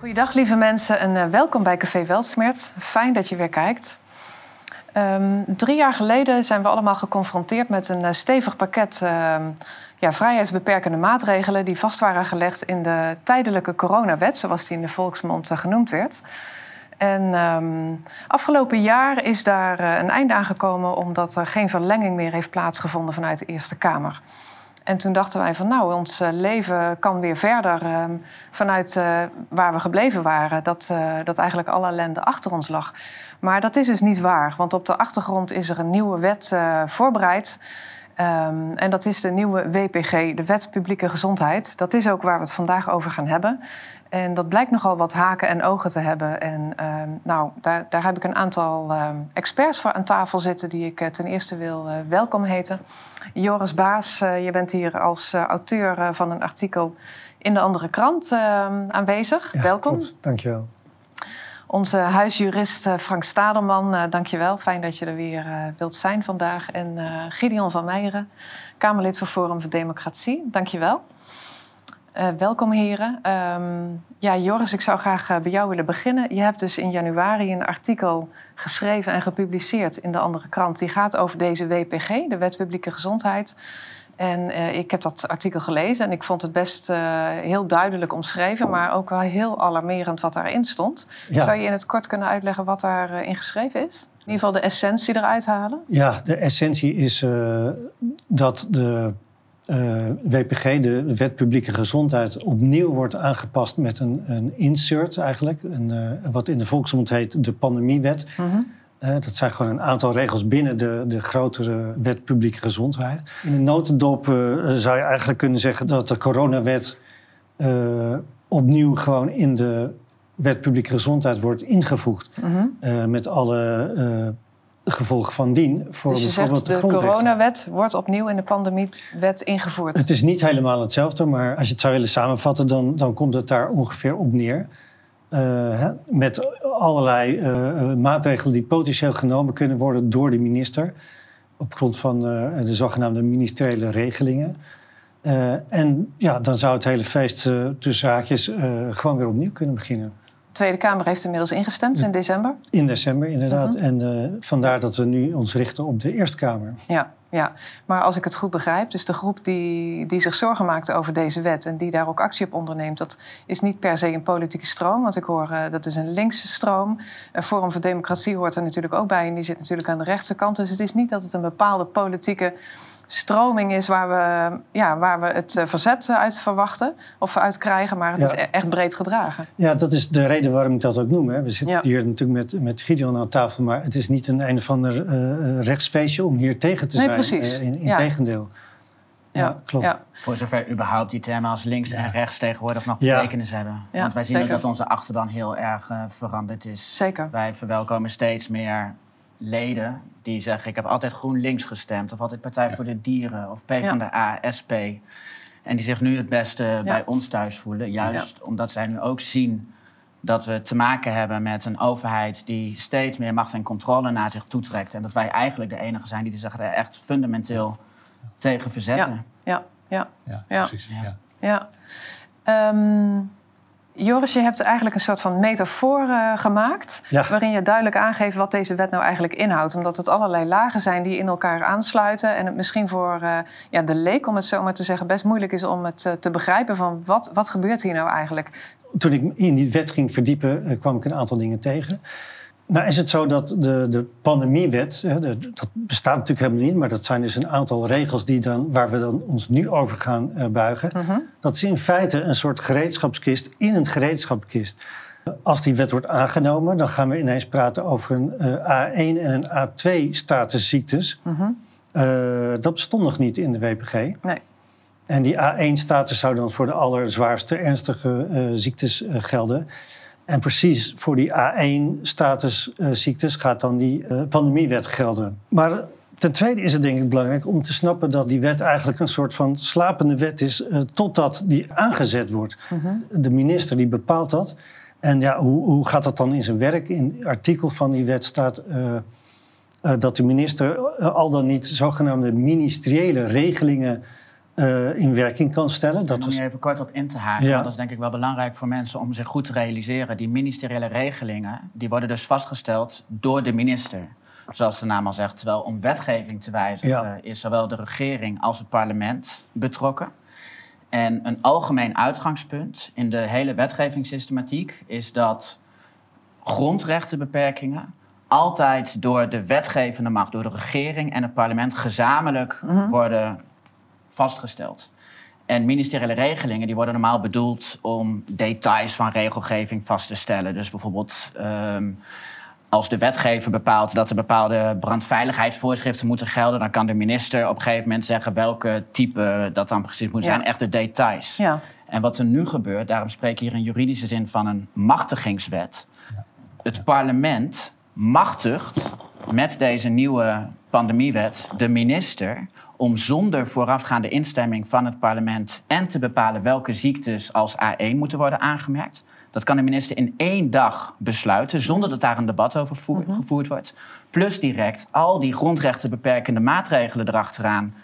Goedendag lieve mensen en uh, welkom bij Café Weltsmert. Fijn dat je weer kijkt. Um, drie jaar geleden zijn we allemaal geconfronteerd met een uh, stevig pakket uh, ja, vrijheidsbeperkende maatregelen die vast waren gelegd in de tijdelijke coronawet, zoals die in de volksmond uh, genoemd werd. En um, afgelopen jaar is daar een einde aangekomen omdat er geen verlenging meer heeft plaatsgevonden vanuit de Eerste Kamer. En toen dachten wij van nou, ons leven kan weer verder uh, vanuit uh, waar we gebleven waren. Dat, uh, dat eigenlijk alle ellende achter ons lag. Maar dat is dus niet waar, want op de achtergrond is er een nieuwe wet voorbereid. Um, en dat is de nieuwe WPG, de Wet Publieke Gezondheid. Dat is ook waar we het vandaag over gaan hebben. En dat blijkt nogal wat haken en ogen te hebben. En uh, nou, daar, daar, heb ik een aantal uh, experts voor aan tafel zitten die ik uh, ten eerste wil uh, welkom heten. Joris Baas, je bent hier als auteur van een artikel in de andere krant aanwezig. Ja, welkom. Klopt. Dankjewel. Onze huisjurist Frank Stadelman, dankjewel. Fijn dat je er weer wilt zijn vandaag. En Gideon van Meijeren, Kamerlid voor Forum voor Democratie, dankjewel. Uh, welkom heren. Um, ja, Joris, ik zou graag uh, bij jou willen beginnen. Je hebt dus in januari een artikel geschreven en gepubliceerd in de andere krant. Die gaat over deze WPG, de Wet Publieke Gezondheid. En uh, ik heb dat artikel gelezen en ik vond het best heel duidelijk omschreven, maar ook wel heel alarmerend wat daarin stond. Ja. Zou je in het kort kunnen uitleggen wat daarin geschreven is? In ieder geval de essentie eruit halen? Ja, de essentie is dat de uh, WPG, de Wet Publieke Gezondheid, opnieuw wordt aangepast met een, een insert eigenlijk. Een, uh, wat in de volksmond heet de pandemiewet. Mm -hmm. uh, dat zijn gewoon een aantal regels binnen de, de grotere Wet Publieke Gezondheid. In een notendop zou je eigenlijk kunnen zeggen dat de coronawet opnieuw gewoon in de Wet Publieke Gezondheid wordt ingevoegd. Mm -hmm. met alle gevolg van dien voor dus bijvoorbeeld zegt, de, de coronawet wordt opnieuw in de pandemiewet ingevoerd. Het is niet helemaal hetzelfde, maar als je het zou willen samenvatten, dan, dan komt het daar ongeveer op neer. Uh, hè, met allerlei uh, maatregelen die potentieel genomen kunnen worden door de minister. Op grond van uh, de zogenaamde ministeriële regelingen. en ja, dan zou het hele feest tussen haakjes gewoon weer opnieuw kunnen beginnen. De Tweede Kamer heeft inmiddels ingestemd in december. In december, inderdaad. -hmm. En uh, vandaar dat we nu ons richten op de Eerste Kamer. Ja, ja, maar als ik het goed begrijp, dus de groep die, die zich zorgen maakt over deze wet en die daar ook actie op onderneemt, dat is niet per se een politieke stroom. Want ik hoor uh, dat is een linkse stroom. Een Forum voor Democratie hoort er natuurlijk ook bij en die zit natuurlijk aan de rechterkant. Dus het is niet dat het een bepaalde politieke stroming is waar we, ja, waar we het verzet uit verwachten of uit krijgen, maar het ja. is echt breed gedragen. Ja, dat is de reden waarom ik dat ook noem. Hè. We zitten ja. hier natuurlijk met, met Gideon aan tafel, maar het is niet een een of ander uh, rechtsfeestje om hier tegen te nee, zijn. Precies. Uh, in, in ja. tegendeel. Ja, klopt. Voor zover überhaupt die termen als links en rechts tegenwoordig nog betekenis hebben. Want wij zien dat onze achterban heel erg uh, veranderd is. Zeker. Wij verwelkomen steeds meer leden die zeggen: Ik heb altijd GroenLinks gestemd, of altijd Partij ja. voor de Dieren, of PvdA, ja. SP. En die zich nu het beste ja. bij ons thuis voelen, juist omdat zij nu ook zien dat we te maken hebben met een overheid die steeds meer macht en controle naar zich toetrekt. En dat wij eigenlijk de enige zijn die zich er echt fundamenteel tegen verzetten. Ja, ja, ja. ja precies. Ja. ja. Um, Joris, je hebt eigenlijk een soort van metafoor uh, gemaakt... Ja. waarin je duidelijk aangeeft wat deze wet nou eigenlijk inhoudt. Omdat het allerlei lagen zijn die in elkaar aansluiten... en het misschien voor uh, ja, de leek, om het zo maar te zeggen... best moeilijk is om het uh, te begrijpen van wat, wat gebeurt hier nou eigenlijk. Toen ik in die wet ging verdiepen, kwam ik een aantal dingen tegen... Nou is het zo dat de, de pandemiewet, hè, de, dat bestaat natuurlijk helemaal niet... maar dat zijn dus een aantal regels die dan, waar we dan ons nu over gaan uh, buigen. Uh -huh. Dat is in feite een soort gereedschapskist in een gereedschapskist. Als die wet wordt aangenomen, dan gaan we ineens praten over een uh, A1 en een A2 statusziektes. Uh -huh. dat bestond nog niet in de WPG. Nee. En die A1-status zou dan voor de allerzwaarste, ernstige ziektes gelden... En precies voor die A1-statusziektes uh, gaat dan die uh, pandemiewet gelden. Maar ten tweede is het denk ik belangrijk om te snappen dat die wet eigenlijk een soort van slapende wet is uh, totdat die aangezet wordt. -huh. De minister die bepaalt dat. En ja, hoe, hoe gaat dat dan in zijn werk? In het artikel van die wet staat dat de minister al dan niet zogenaamde ministeriële regelingen uh, in werking kan stellen. Dat om je even kort op in te haken, ja. dat is denk ik wel belangrijk voor mensen om zich goed te realiseren. Die ministeriële regelingen, die worden dus vastgesteld door de minister. Zoals de naam al zegt, terwijl om wetgeving te wijzigen is zowel de regering als het parlement betrokken. En een algemeen uitgangspunt in de hele wetgevingssystematiek is dat grondrechtenbeperkingen altijd door de wetgevende macht, door de regering en het parlement gezamenlijk mhm. worden vastgesteld. En ministeriële regelingen die worden normaal bedoeld om details van regelgeving vast te stellen. Dus bijvoorbeeld ehm, als de wetgever bepaalt dat er bepaalde brandveiligheidsvoorschriften moeten gelden, dan kan de minister op een gegeven moment zeggen welke type dat dan precies moet zijn. Echt de details. Ja. En wat er nu gebeurt, daarom spreek ik hier in juridische zin van een machtigingswet. Ja. Het parlement machtigt met deze nieuwe pandemiewet de minister om zonder voorafgaande instemming van het parlement en te bepalen welke ziektes als A1 moeten worden aangemerkt. Dat kan de minister in één dag besluiten, zonder dat daar een debat over mhm. gevoerd wordt. Plus direct al die grondrechtenbeperkende maatregelen erachteraan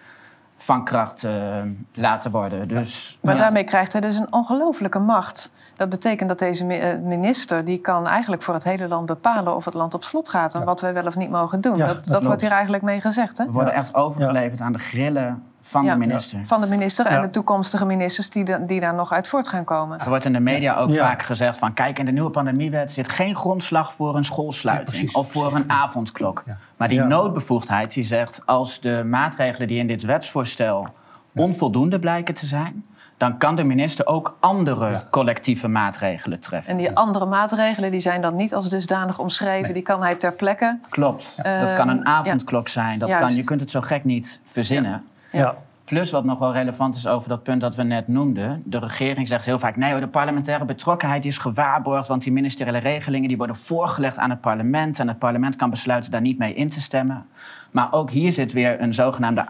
van kracht uh, laten worden. Dus, maar daarmee krijgt hij dus een ongelofelijke macht. Dat betekent dat deze eh, minister die kan eigenlijk voor het hele land bepalen of het land op slot gaat en wat wij wel of niet mogen doen. dat, dat, wordt hier eigenlijk mee gezegd. Hè? We worden echt overgeleverd aan de grillen van de minister. van de minister en de toekomstige ministers die, die daar nog uit voort gaan komen. Er wordt in de media ook vaak gezegd van... kijk, in de nieuwe pandemiewet zit geen grondslag voor een schoolsluiting... of voor een avondklok. Maar die noodbevoegdheid die zegt... als de maatregelen die in dit wetsvoorstel onvoldoende blijken te zijn dan kan de minister ook andere collectieve maatregelen treffen. En die andere maatregelen die zijn dan niet als dusdanig omschreven, die kan hij ter plekke. Klopt. dat kan een avondklok zijn. Dat kan, je kunt het zo gek niet verzinnen. Ja. Plus wat nog wel relevant is over dat punt dat we net noemden. De regering zegt heel vaak, nee de parlementaire betrokkenheid is gewaarborgd... want die ministeriële regelingen die worden voorgelegd aan het parlement... en het parlement kan besluiten daar niet mee in te stemmen. Maar ook hier zit weer een zogenaamde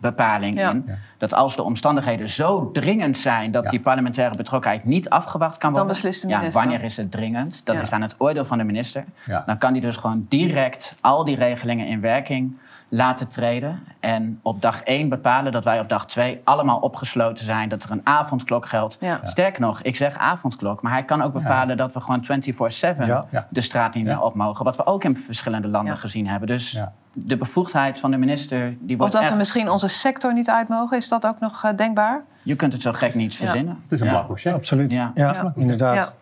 uitzonderingsbepaling in. Dat als de omstandigheden zo dringend zijn dat die parlementaire betrokkenheid niet afgewacht kan worden. Dan beslist de minister. Ja, wanneer is het dringend? Dat is aan het oordeel van de minister. Dan kan die dus gewoon direct al die regelingen in werking laten treden. En op dag 1 bepalen dat wij op dag 2 allemaal opgesloten zijn. Dat er een avondklok geldt. Ja. Sterker nog, ik zeg avondklok. Maar hij kan ook bepalen dat we gewoon 24-7 de straat niet meer op mogen. Wat we ook in verschillende landen gezien hebben. Dus de bevoegdheid van de minister... Die wordt of dat we misschien onze sector niet uit mogen. Is dat ook nog uh, denkbaar? Je kunt het zo gek niet verzinnen. Het is een blanco check. Absoluut. Ja, inderdaad.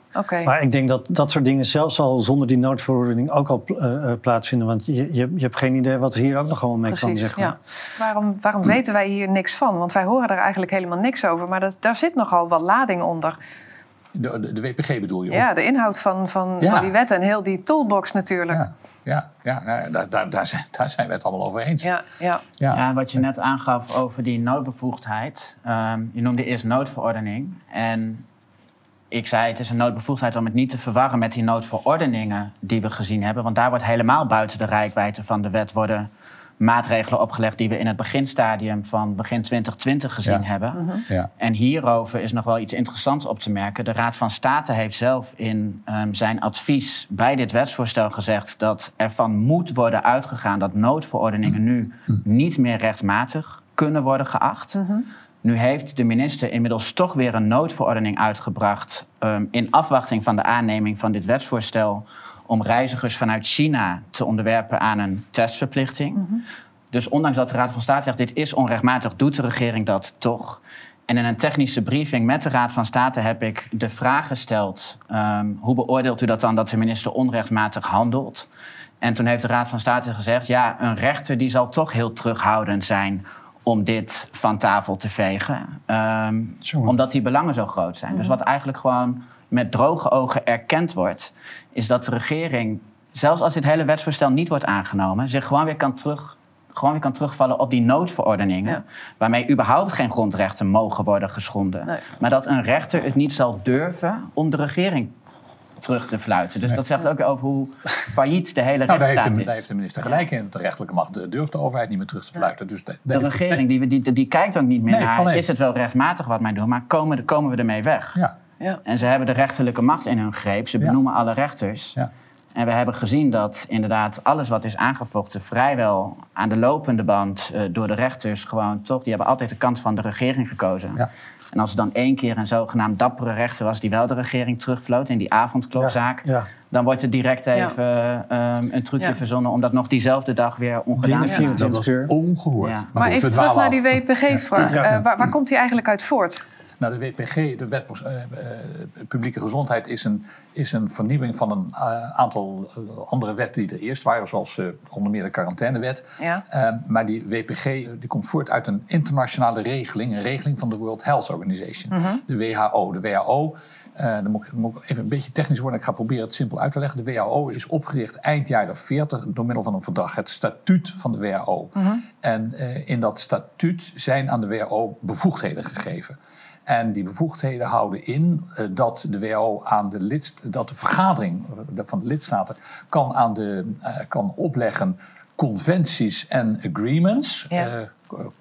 Maar ik denk dat dat soort dingen zelfs al zonder die noodverordening ook al uh, plaatsvinden. Want je, je, je, hebt geen idee wat er hier ook nog gewoon mee kan. Zeg ja. Waarom, waarom weten wij hier niks van? Want wij horen er eigenlijk helemaal niks over. Maar dat, daar zit nogal wat lading onder. De, de, de WPG bedoel je? Ja, de inhoud van, van, van die wetten en heel die toolbox natuurlijk. Ja. Ja, ja nou, daar, daar, daar, zijn, daar zijn we het allemaal over eens. Ja, ja. ja. ja wat je net aangaf over die noodbevoegdheid. Um, je noemde eerst noodverordening. En ik zei, het is een noodbevoegdheid om het niet te verwarren met die noodverordeningen die we gezien hebben. Want daar wordt helemaal buiten de rijkwijde van de wet worden maatregelen opgelegd die we in het beginstadium van begin 2020 gezien hebben. Mhm. ja. En hierover is nog wel iets interessants op te merken. De Raad van State heeft zelf in um, zijn advies bij dit wetsvoorstel gezegd dat ervan moet worden uitgegaan dat noodverordeningen nu mhm. niet meer rechtmatig kunnen worden geacht. Mhm. Nu heeft de minister inmiddels toch weer een noodverordening uitgebracht. Um, in afwachting van de aanneming van dit wetsvoorstel. om reizigers vanuit China te onderwerpen aan een testverplichting. Mhm. Dus ondanks dat de Raad van State zegt: dit is onrechtmatig, doet de regering dat toch. En in een technische briefing met de Raad van State heb ik de vraag gesteld: um, hoe beoordeelt u dat dan dat de minister onrechtmatig handelt? En toen heeft de Raad van State gezegd: ja, een rechter die zal toch heel terughoudend zijn om dit van tafel te vegen. Um, omdat die belangen zo groot zijn. Dus wat eigenlijk gewoon met droge ogen erkend wordt, is dat de regering, zelfs als dit hele wetsvoorstel niet wordt aangenomen, zich gewoon weer kan terug. Gewoon weer kan terugvallen op die noodverordeningen. Waarmee überhaupt geen grondrechten mogen worden geschonden. Maar dat een rechter het niet zal durven om de regering terug te fluiten. Dus dat zegt ook over hoe failliet de hele nou, rechtsstaat heeft de, is. Daar heeft de minister gelijk in. De rechterlijke macht durft de overheid niet meer terug te fluiten. Dus de, de regering die, die, die, kijkt ook niet meer naar... is het wel rechtmatig wat mij doen, maar komen, komen we ermee weg? Ja. Ja. En ze hebben de rechterlijke macht in hun greep. Ze benoemen alle rechters. Ja. En we hebben gezien dat inderdaad alles wat is aangevochten vrijwel aan de lopende band uh, door de rechters gewoon toch, die hebben altijd de kant van de regering gekozen. Ja. En als er dan één keer een zogenaamd dappere rechter was die wel de regering terugvloot in die avondklokzaak, ja, dan wordt er direct even um, een trucje verzonnen om dat nog diezelfde dag weer ongedaan te maken. Dat was ongehoord. Maar, maar even terug naar die WPG-vraag. Uh, waar, waar komt die eigenlijk uit voort? Nou, de WPG, de Wet uh, Publieke Gezondheid, is een, is een vernieuwing van een uh, aantal andere wetten die er eerst waren, zoals onder meer de quarantainewet. Ja. Maar die WPG die komt voort uit een internationale regeling, een regeling van de World Health Organization, -huh. de WHO. De WHO uh, dan moet ik, moet ik, even een beetje technisch worden. Ik ga proberen het simpel uit te leggen. De WHO is opgericht eind jaren 40 door middel van een verdrag, het statuut van de WHO. Uh -huh. En uh, in dat statuut zijn aan de WHO bevoegdheden gegeven. En die bevoegdheden houden in uh, dat de WHO aan de lid, dat de vergadering van de lidstaten kan, aan de, uh, kan opleggen conventies en agreements. Ja. Uh,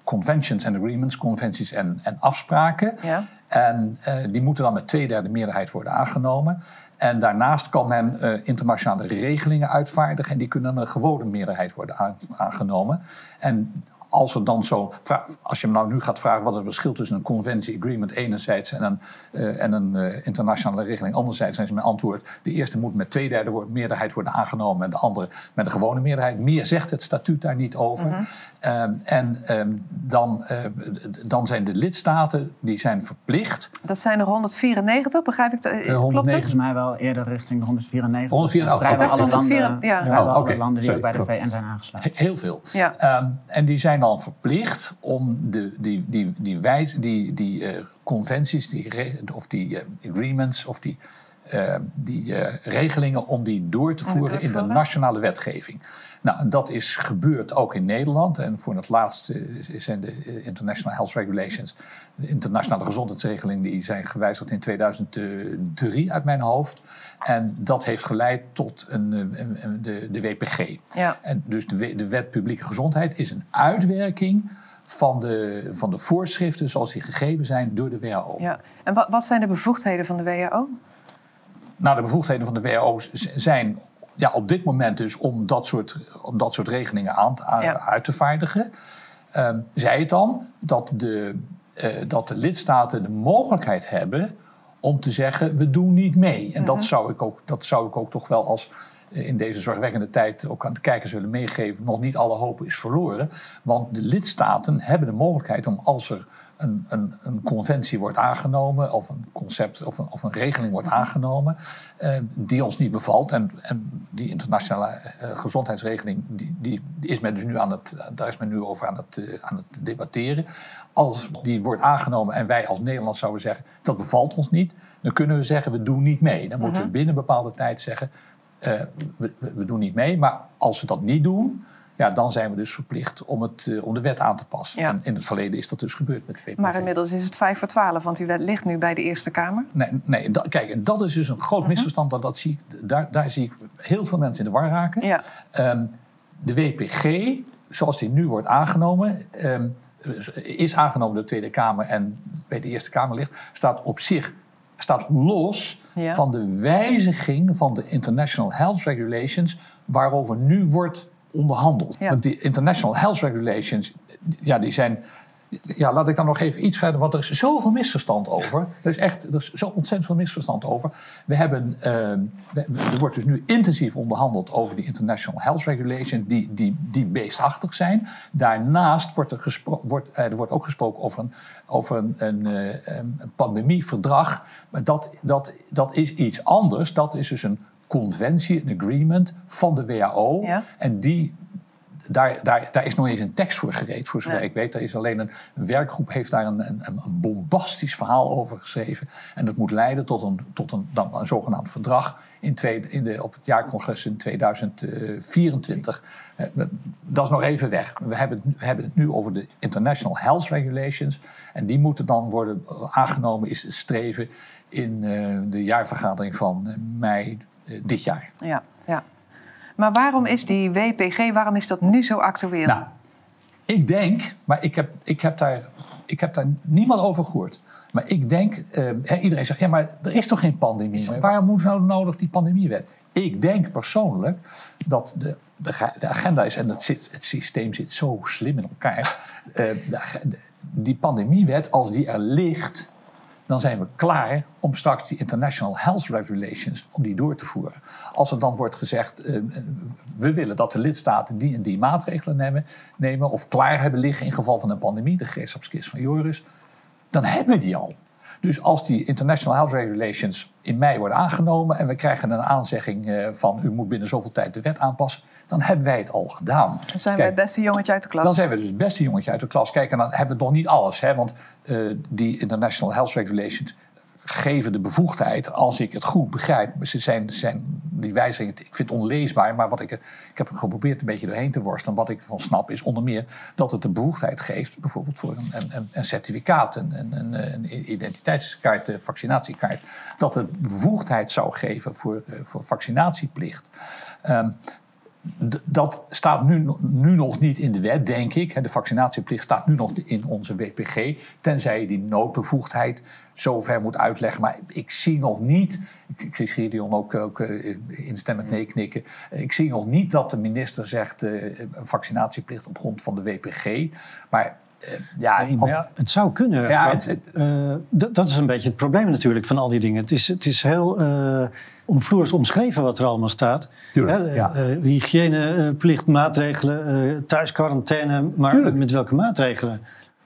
conventions en agreements, conventies en, en afspraken. Ja. En die moeten dan met twee derde meerderheid worden aangenomen. En daarnaast kan men uh, internationale regelingen uitvaardigen en die kunnen een gewone meerderheid worden aangenomen. En als er dan zo. Als je me nou nu gaat vragen wat het verschil tussen een conventie agreement enerzijds en een, uh, en een uh, internationale regeling anderzijds, dan is mijn antwoord: de eerste moet met twee derde meerderheid worden aangenomen en de andere met een gewone meerderheid. Meer zegt het statuut daar niet over. Mm -hmm. um, en um, dan, uh, dan zijn de lidstaten die zijn verplicht. Dat zijn er 194, begrijp ik? Uh, 109 is mij wel eerder richting de 194. 194, oh, vrijwel alle landen, ja. vrijwel oh, okay. alle landen die Sorry, ook bij de VN zijn aangesloten. Heel veel. Ja. Um, en die zijn dan verplicht om de, die, die, die, wijze, die, die uh, conventies die, of die uh, agreements of die, uh, die regelingen om die door te voeren in de nationale wetgeving. Nou, dat is gebeurd ook in Nederland. En voor het laatst zijn de International Health Regulations, de internationale gezondheidsregeling, die zijn gewijzigd in 2003 uit mijn hoofd. En dat heeft geleid tot een, een, een de, de WPG. Ja. En dus de, de Wet Publieke Gezondheid is een uitwerking van de, van de voorschriften zoals die gegeven zijn door de WHO. Ja. En wat, wat zijn de bevoegdheden van de WHO? Nou, de bevoegdheden van de WHO zijn ja, op dit moment dus om dat soort, om dat soort regelingen aan, ja. uit te vaardigen. Uh, zij het dan dat de, uh, dat de lidstaten de mogelijkheid hebben om te zeggen: we doen niet mee. En dat, mhm. zou ik ook, dat zou ik ook toch wel als eh, in deze zorgwekkende tijd ook aan de kijkers willen meegeven. Nog niet alle hoop is verloren. Want de lidstaten hebben de mogelijkheid om als er een, een, een, conventie wordt aangenomen, of een concept of een, of een regeling wordt aangenomen, eh, die ons niet bevalt. En, en die internationale eh, gezondheidsregeling, die, die, is men dus nu aan het, daar is men nu over aan het, uh, aan het debatteren. Als die wordt aangenomen en wij als Nederland zouden zeggen, dat bevalt ons niet, dan kunnen we zeggen, we doen niet mee. Dan moeten we mhm. binnen een bepaalde tijd zeggen, uh, we, we, doen niet mee. Maar als we dat niet doen, ja, dan zijn we dus verplicht om, het, uh, om de wet aan te passen. Ja. En in het verleden is dat dus gebeurd met de Maar inmiddels is het 5 voor 12, want die wet ligt nu bij de Eerste Kamer. Nee, nee dat, kijk, en dat is dus een groot -huh. misverstand. Dat, dat zie ik, daar, daar zie ik heel veel mensen in de war raken. Ja. Um, de WPG, zoals die nu wordt aangenomen... Um, is aangenomen door de Tweede Kamer en bij de Eerste Kamer ligt... staat op zich staat los ja. van de wijziging van de International Health Regulations... waarover nu wordt onderhandeld. Ja. Want die International Health Regulations, ja, die zijn. Ja, laat ik dan nog even iets verder, want er is zoveel misverstand over. Er is echt er is zo ontzettend veel misverstand over. We hebben, uh, we, er wordt dus nu intensief onderhandeld over die International Health Regulations, die, die, die beestachtig zijn. Daarnaast wordt er, gespro wordt, uh, er wordt ook gesproken over een, over een, een, uh, een pandemieverdrag. Maar dat, dat, dat is iets anders. Dat is dus een conventie, een agreement van de WHO. Ja. En die, daar, daar, daar is nog eens een tekst voor gereed, voor zover ja. ik weet. Er is alleen een, een werkgroep heeft daar een, een, een, bombastisch verhaal over geschreven. En dat moet leiden tot een, tot een, dan een zogenaamd verdrag in twee, in de, op het jaarcongres in 2024. Eh, dat is nog even weg. We hebben, het, we hebben het nu over de International Health Regulations. En die moeten dan worden aangenomen, is het streven in uh, de jaarvergadering van mei dit jaar. Ja, ja. Maar waarom is die WPG, waarom is dat nu zo actueel? Nou, ik denk, maar ik heb, ik heb, daar, ik heb daar niemand over gehoord. Maar ik denk, uh, iedereen zegt, ja, maar er is toch geen pandemie? Waarom moet nou nodig die pandemiewet? ik denk persoonlijk dat de, de, agenda is, en het, zit, het systeem zit zo slim in elkaar. De, die pandemiewet, als die er ligt, dan zijn we klaar om straks die International Health Regulations om die door te voeren. Als er dan wordt gezegd, uh, we willen dat de lidstaten die en die maatregelen nemen, nemen of klaar hebben liggen in geval van een pandemie, de gereedschapskist van Joris, dan hebben we die al. Dus als die International Health Regulations in mei worden aangenomen en we krijgen een aanzegging eh, van u moet binnen zoveel tijd de wet aanpassen, dan hebben wij het al gedaan. Dan zijn wij het beste jongetje uit de klas. Dan zijn we dus het beste jongetje uit de klas. Kijk, en dan hebben we nog niet alles, hè, want uh, die International Health Regulations geven de bevoegdheid, als ik het goed begrijp. Ze zijn, zijn die wijzigingen, ik vind het onleesbaar, maar wat ik, ik heb geprobeerd een beetje doorheen te worstelen. Wat ik van snap is onder meer dat het de bevoegdheid geeft, bijvoorbeeld voor een, een, een certificaat, een, een, een identiteitskaart, een vaccinatiekaart. Dat het bevoegdheid zou geven voor, eh, voor vaccinatieplicht. Um, dat staat nu, nu nog niet in de wet, denk ik. De vaccinatieplicht staat nu nog in onze WPG. Tenzij je die noodbevoegdheid zover moet uitleggen. Maar ik zie nog niet, zie Gideon ook, ook uh, instemmend nee knikken. Ik zie nog niet dat de minister zegt uh, een vaccinatieplicht op grond van de WPG. Maar uh, ja, ja, het zou kunnen. Ja, het, dat is een beetje het probleem natuurlijk van al die dingen. Het is, het is heel omvloers omschreven wat er allemaal staat. Tuurlijk, ja. hygiëneplicht, maatregelen, thuisquarantaine. Maar met welke maatregelen?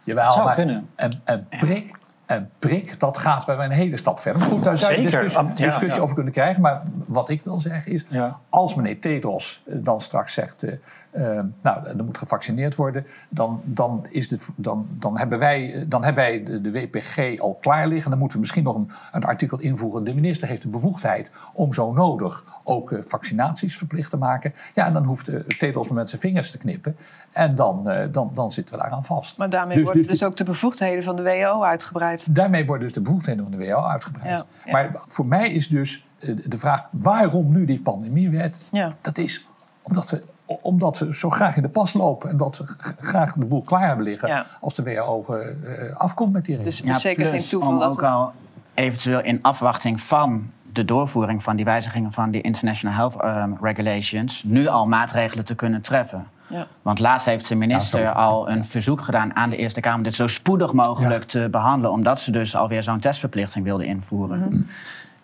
Jawel, het zou kunnen. Een, een prik en prik, dat gaat bij een hele stap verder. Goed, daar zou je discussie, discussie over kunnen krijgen. Maar wat ik wil zeggen is, als meneer Tedros eh, dan straks zegt... Uh, uh, nou, er moet gevaccineerd worden... dan, dan, is de, dan, dan hebben wij, dan hebben wij de, de, WPG al klaar liggen. Dan moeten we misschien nog een, een, artikel invoeren. De minister heeft de bevoegdheid om zo nodig ook vaccinaties verplicht te maken. Ja, en dan hoeft uh, Tedros met zijn vingers te knippen. En dan, dan, dan zitten we daaraan vast. Maar daarmee dus, worden dus, dus ook de bevoegdheden van de WHO uitgebreid. Daarmee worden dus de bevoegdheden van de WHO uitgebreid. Maar voor mij is dus eh, de vraag waarom nu die pandemiewet? Ja. Dat is omdat we, omdat we zo graag in de pas lopen en dat we graag de boel klaar hebben liggen als de WHO uh, afkomt met die regels. Dus het is zeker geen toeval om ook al eventueel in afwachting van de doorvoering van die wijzigingen van die International Health um, Regulations nu al maatregelen te kunnen treffen. Ja. Want laatst heeft de minister al een verzoek gedaan aan de Eerste Kamer dit zo spoedig mogelijk te behandelen, omdat ze dus alweer zo'n testverplichting wilden invoeren. Mhm.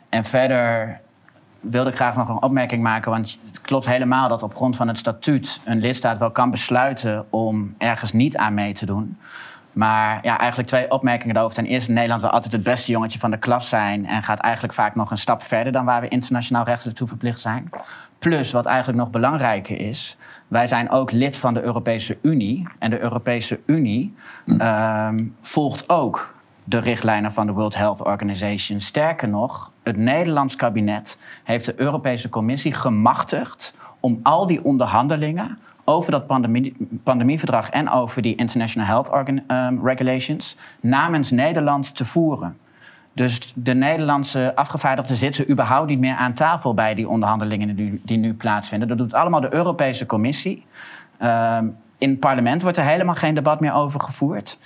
En verder wilde ik graag nog een opmerking maken, want het klopt helemaal dat op grond van het statuut een lidstaat wel kan besluiten om ergens niet aan mee te doen. Maar ja, eigenlijk twee opmerkingen daarover. Ten eerste, Nederland wil altijd het beste jongetje van de klas zijn en gaat eigenlijk vaak nog een stap verder dan waar we internationaal rechtelijk toe verplicht zijn. Plus, wat eigenlijk nog belangrijker is, wij zijn ook lid van de Europese Unie. En de Europese Unie ehm, volgt ook de richtlijnen van de World Health Organization. Sterker nog, het Nederlands kabinet heeft de Europese Commissie gemachtigd om al die onderhandelingen over dat pandemie, pandemieverdrag en over die International Health Organ, um, Regulations namens Nederland te voeren. Dus de Nederlandse afgevaardigden zitten überhaupt niet meer aan tafel bij die onderhandelingen die, die nu plaatsvinden. Dat doet allemaal de Europese Commissie. Um, in het parlement wordt er helemaal geen debat meer over gevoerd.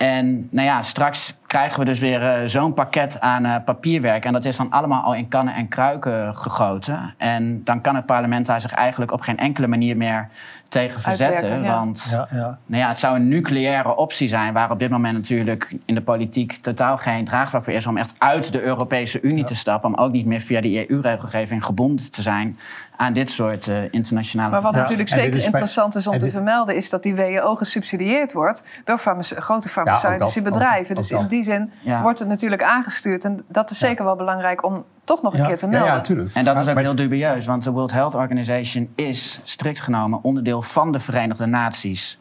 En nou ja, straks krijgen we dus weer uh, zo'n pakket aan uh, papierwerk. En dat is dan allemaal al in kannen en kruiken gegoten. En dan kan het parlement daar zich eigenlijk op geen enkele manier meer tegen verzetten. Want ja, ja. Nou ja, het zou een nucleaire optie zijn, waar op dit moment natuurlijk in de politiek totaal geen draagvlak voor is om echt uit de Europese Unie te stappen. Om ook niet meer via de EU-regelgeving gebonden te zijn aan dit soort uh, internationale. Maar wat natuurlijk zeker interessant is om te vermelden, is dat die WHO gesubsidieerd wordt door grote farmaceutische bedrijven. dus in die zin wordt het natuurlijk aangestuurd. En dat is zeker wel belangrijk om toch nog een keer te melden. Ja, natuurlijk. En dat is ook heel dubieus, want de World Health Organization is strikt genomen onderdeel van de Verenigde Naties.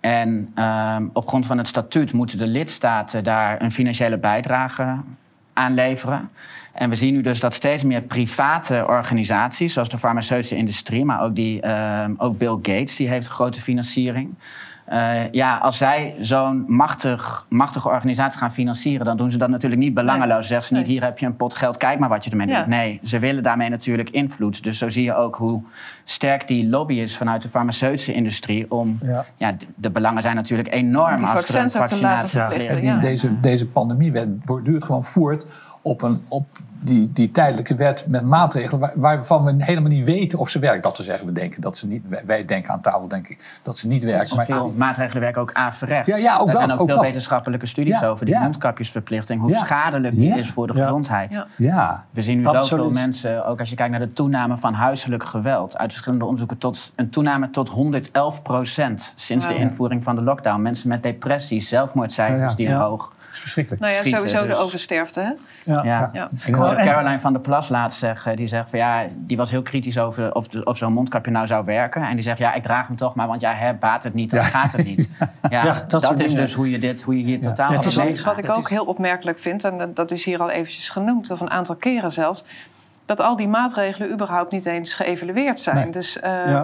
En uh, op grond van het statuut moeten de lidstaten daar een financiële bijdrage aan leveren. En we zien nu dus dat steeds meer private organisaties, zoals de farmaceutische industrie, maar ook, die, uh, ook Bill Gates, die heeft grote financiering. Uh, ja, als zij zo'n machtig, machtige organisatie gaan financieren, dan doen ze dat natuurlijk niet belangeloos. Nee. Zeggen ze niet: hier heb je een pot geld, kijk maar wat je ermee doet. Nee, ze willen daarmee natuurlijk invloed. Dus zo zie je ook hoe sterk die lobby is vanuit de farmaceutische industrie. Om, ja. ja de, belangen zijn natuurlijk enorm als er een vaccinatie Deze, deze pandemie duurt gewoon voort op, een, op die, die tijdelijke wet met maatregelen waar, waarvan we helemaal niet weten of ze werken. Dat te zeggen, we denken dat ze niet, wij denken aan tafel denk ik, dat ze niet werken. Maar veel maatregelen werken ook averechts. Ja, ja, ook er zijn ook, veel wetenschappelijke studies over die mondkapjesverplichting, hoe schadelijk die is voor de gezondheid. Ja. We zien nu zoveel mensen, ook als je kijkt naar de toename van huiselijk geweld, uit verschillende onderzoeken tot een toename tot 111 procent sinds de invoering van de lockdown. Mensen met depressie, zelfmoordcijfers die hoog is verschrikkelijk. Nou ja, sowieso de dus- oversterfte, hè? Ja. ja. ja. Ik hoorde Caroline van der Plas laatst zeggen, die zegt van ja, die was heel kritisch over of, of zo'n mondkapje nou zou werken. En die zegt ja, ik draag hem toch maar, want ja, hè, baat het niet, dan gaat het niet. Ja, dat, is dus hoe je, dit, hoe je hier totaal het is wat, wat ik ook heel opmerkelijk vind, en dat is hier al eventjes genoemd, of een aantal keren zelfs, dat al die maatregelen überhaupt niet eens geëvalueerd zijn. Dus uh,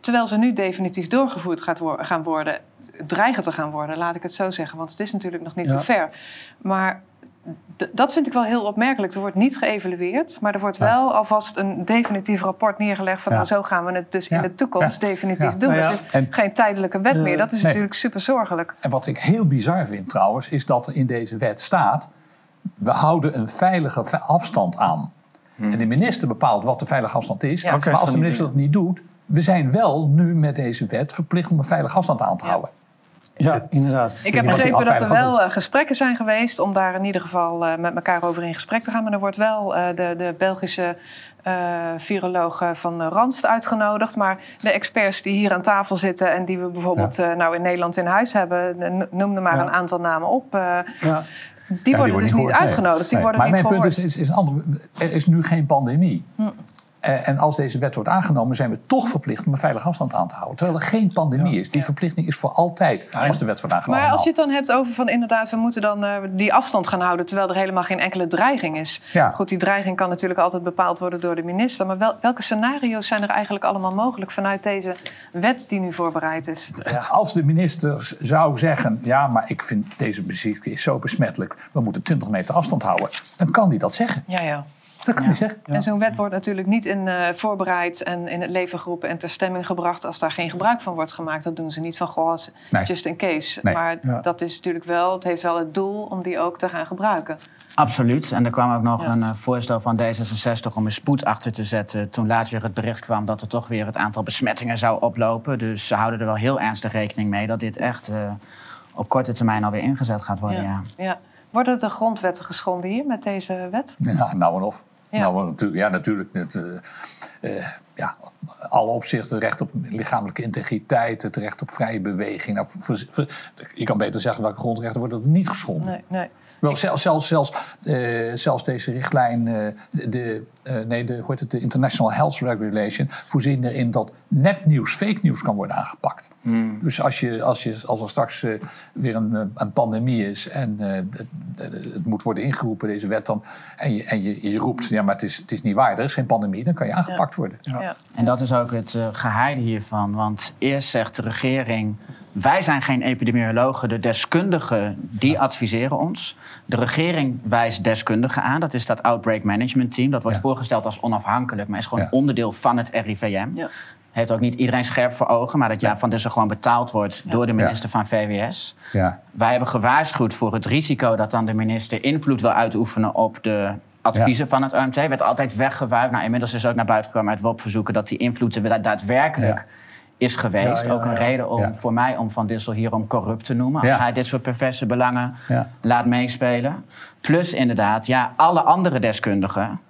terwijl ze nu definitief doorgevoerd gaat gaan worden, dreigen te gaan worden, laat ik het zo zeggen. Want het is natuurlijk nog niet zo ver. Maar dat vind ik wel heel opmerkelijk. Er wordt niet geëvalueerd, maar er wordt wel alvast een definitief rapport neergelegd van nou, zo gaan we het dus in de toekomst definitief doen. Het is en, geen tijdelijke wet meer. Dat is natuurlijk super zorgelijk. En wat ik heel bizar vind trouwens, is dat er in deze wet staat: we houden een veilige afstand aan. Hmm. En de minister bepaalt wat de veilige afstand is. maar als de minister dat niet doet, we zijn wel nu met deze wet verplicht om een veilige afstand aan te houden. Ja, inderdaad. Ik heb begrepen dat er wel uh, gesprekken zijn geweest om daar in ieder geval uh, met elkaar over in gesprek te gaan. Maar er wordt wel uh, de, de Belgische viroloog van Randst uitgenodigd. Maar de experts die hier aan tafel zitten en die we bijvoorbeeld ja. nou in Nederland in huis hebben, noemde maar ja. een aantal namen op. Ja. Die worden die dus niet uitgenodigd. Die worden maar niet mijn punt is, is, is, een ander. Er is nu geen pandemie. Hm. Eh, en als deze wet wordt aangenomen, zijn we toch verplicht om een veilige afstand aan te houden. Terwijl er geen pandemie is. Die verplichting is voor altijd als de wet wordt aangenomen. Maar als je het dan hebt over van inderdaad, we moeten dan uh, die afstand gaan houden. terwijl er helemaal geen enkele dreiging is. Goed, die dreiging kan natuurlijk altijd bepaald worden door de minister. Maar wel, welke scenario's zijn er eigenlijk allemaal mogelijk vanuit deze wet die nu voorbereid is? als de minister zou zeggen: ja, maar ik vind deze muziek is zo besmettelijk. we moeten 20 meter afstand houden. dan kan hij dat zeggen. Ja, ja. Dat kan je zeggen. En zo'n wet wordt natuurlijk niet in, uh, voorbereid en in het leven geroepen en ter stemming gebracht als daar geen gebruik van wordt gemaakt. Dat doen ze niet van goh, just in case. Maar dat is natuurlijk wel, het heeft wel het doel om die ook te gaan gebruiken. Absoluut. En er kwam ook nog een uh, voorstel van D66 om een spoed achter te zetten. Toen laatst weer het bericht kwam dat er toch weer het aantal besmettingen zou oplopen. Dus ze houden er wel heel ernstig rekening mee dat dit echt uh, op korte termijn alweer ingezet gaat worden. Ja. Worden de grondwetten geschonden hier met deze wet? Ja, nou en of. Ja. Nou, natuurlijk, ja, natuurlijk. Het, uh, uh, ja, alle opzichten, recht op lichamelijke integriteit, het recht op vrije beweging. Nou, voor, voor, je kan beter zeggen welke grondrechten worden niet geschonden. Nee, nee. Wel, zelfs, zelfs, zelfs, uh, zelfs deze richtlijn, uh, de, uh, nee, de, hoe heet het, de International Health Regulation, voorzien erin dat nepnieuws, fake nieuws kan worden aangepakt. Hmm. Dus als, je, als, je, als er straks weer een, een pandemie is en het, het, moet worden ingeroepen, deze wet dan, en je, en je, je roept, ja, maar het is, het is niet waar, er is geen pandemie, dan kan je aangepakt worden. Ja. Ja. En dat is ook het geheide hiervan, want eerst zegt de regering wij zijn geen epidemiologen. De deskundigen die adviseren ons. De regering wijst deskundigen aan. Dat is dat Outbreak Management Team. Dat wordt voorgesteld als onafhankelijk, maar is gewoon onderdeel van het RIVM. Ja. Heeft ook niet iedereen scherp voor ogen, maar dat Jaap van Dussen gewoon betaald wordt door de minister van VWS. Wij hebben gewaarschuwd voor het risico dat dan de minister invloed wil uitoefenen op de adviezen van het OMT. Werd altijd weggewuifd. Nou, inmiddels is ook naar buiten gekomen uit WOP-verzoeken dat die invloeden daadwerkelijk is geweest. ook een reden om, voor mij om Van Dissel hierom corrupt te noemen. Als hij dit soort perverse belangen laat meespelen. Plus inderdaad, ja, alle andere deskundigen...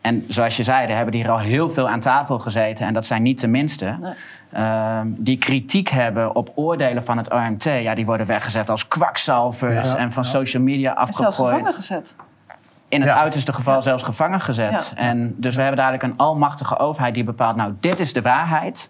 En zoals je zei, hebben hier al heel veel aan tafel gezeten. En dat zijn niet de minste. Ehm, die kritiek hebben op oordelen van het OMT. Ja, die worden weggezet als kwakzalvers en van social media afgegooid. Zelfs gevangen gezet. In het uiterste geval zelfs gevangen gezet. En dus we hebben dadelijk een almachtige overheid die bepaalt... nou, dit is de waarheid.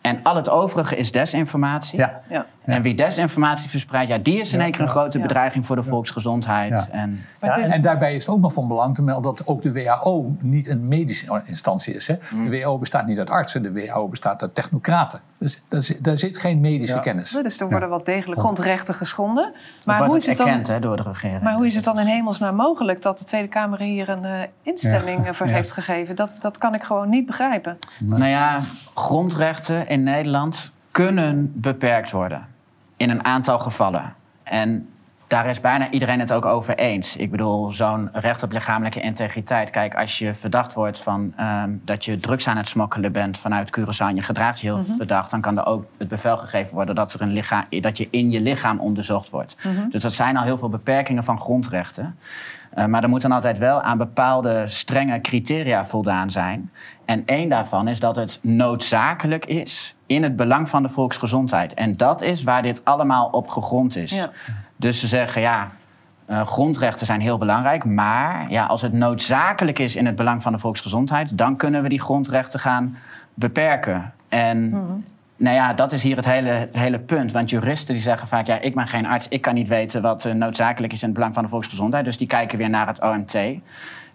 En al het overige is desinformatie. Ja. ja. En wie desinformatie verspreidt, ja, die is in één keer een grote bedreiging voor de volksgezondheid. En, en, daarbij is het ook nog van belang te melden dat ook de WHO niet een medische instantie is. Hè. Mm. De WHO bestaat niet uit artsen, de WHO bestaat uit technocraten. Dus daar zit, geen medische kennis. Dus er worden wel degelijk grondrechten geschonden. Maar hoe is het dan, hè, door de regering. Maar hoe is het dan in hemelsnaam mogelijk dat de Tweede Kamer hier een uh, instemming voor heeft gegeven? Dat, dat kan ik gewoon niet begrijpen. Nou ja, grondrechten in Nederland kunnen beperkt worden in een aantal gevallen. En daar is bijna iedereen het ook over eens. Ik bedoel, zo'n recht op lichamelijke integriteit. Kijk, als je verdacht wordt van ehm, dat je drugs aan het smokkelen bent vanuit Curaçao en je gedraagt je heel mhm. verdacht, dan kan er ook het bevel gegeven worden dat, er een lichaam, dat je in je lichaam onderzocht wordt. Mhm. Dus dat zijn al heel veel beperkingen van grondrechten. Uh, maar er moet dan altijd wel aan bepaalde strenge criteria voldaan zijn. En één daarvan is dat het noodzakelijk is in het belang van de volksgezondheid. En dat is waar dit allemaal op gegrond is. Ja. Dus ze zeggen ja. Uh, grondrechten zijn heel belangrijk, maar ja, als het noodzakelijk is in het belang van de volksgezondheid, dan kunnen we die grondrechten gaan beperken. En mhm. nou ja, dat is hier het hele, het hele punt. Want juristen die zeggen vaak, ja, ik ben geen arts, ik kan niet weten wat uh, noodzakelijk is in het belang van de volksgezondheid. Dus die kijken weer naar het OMT.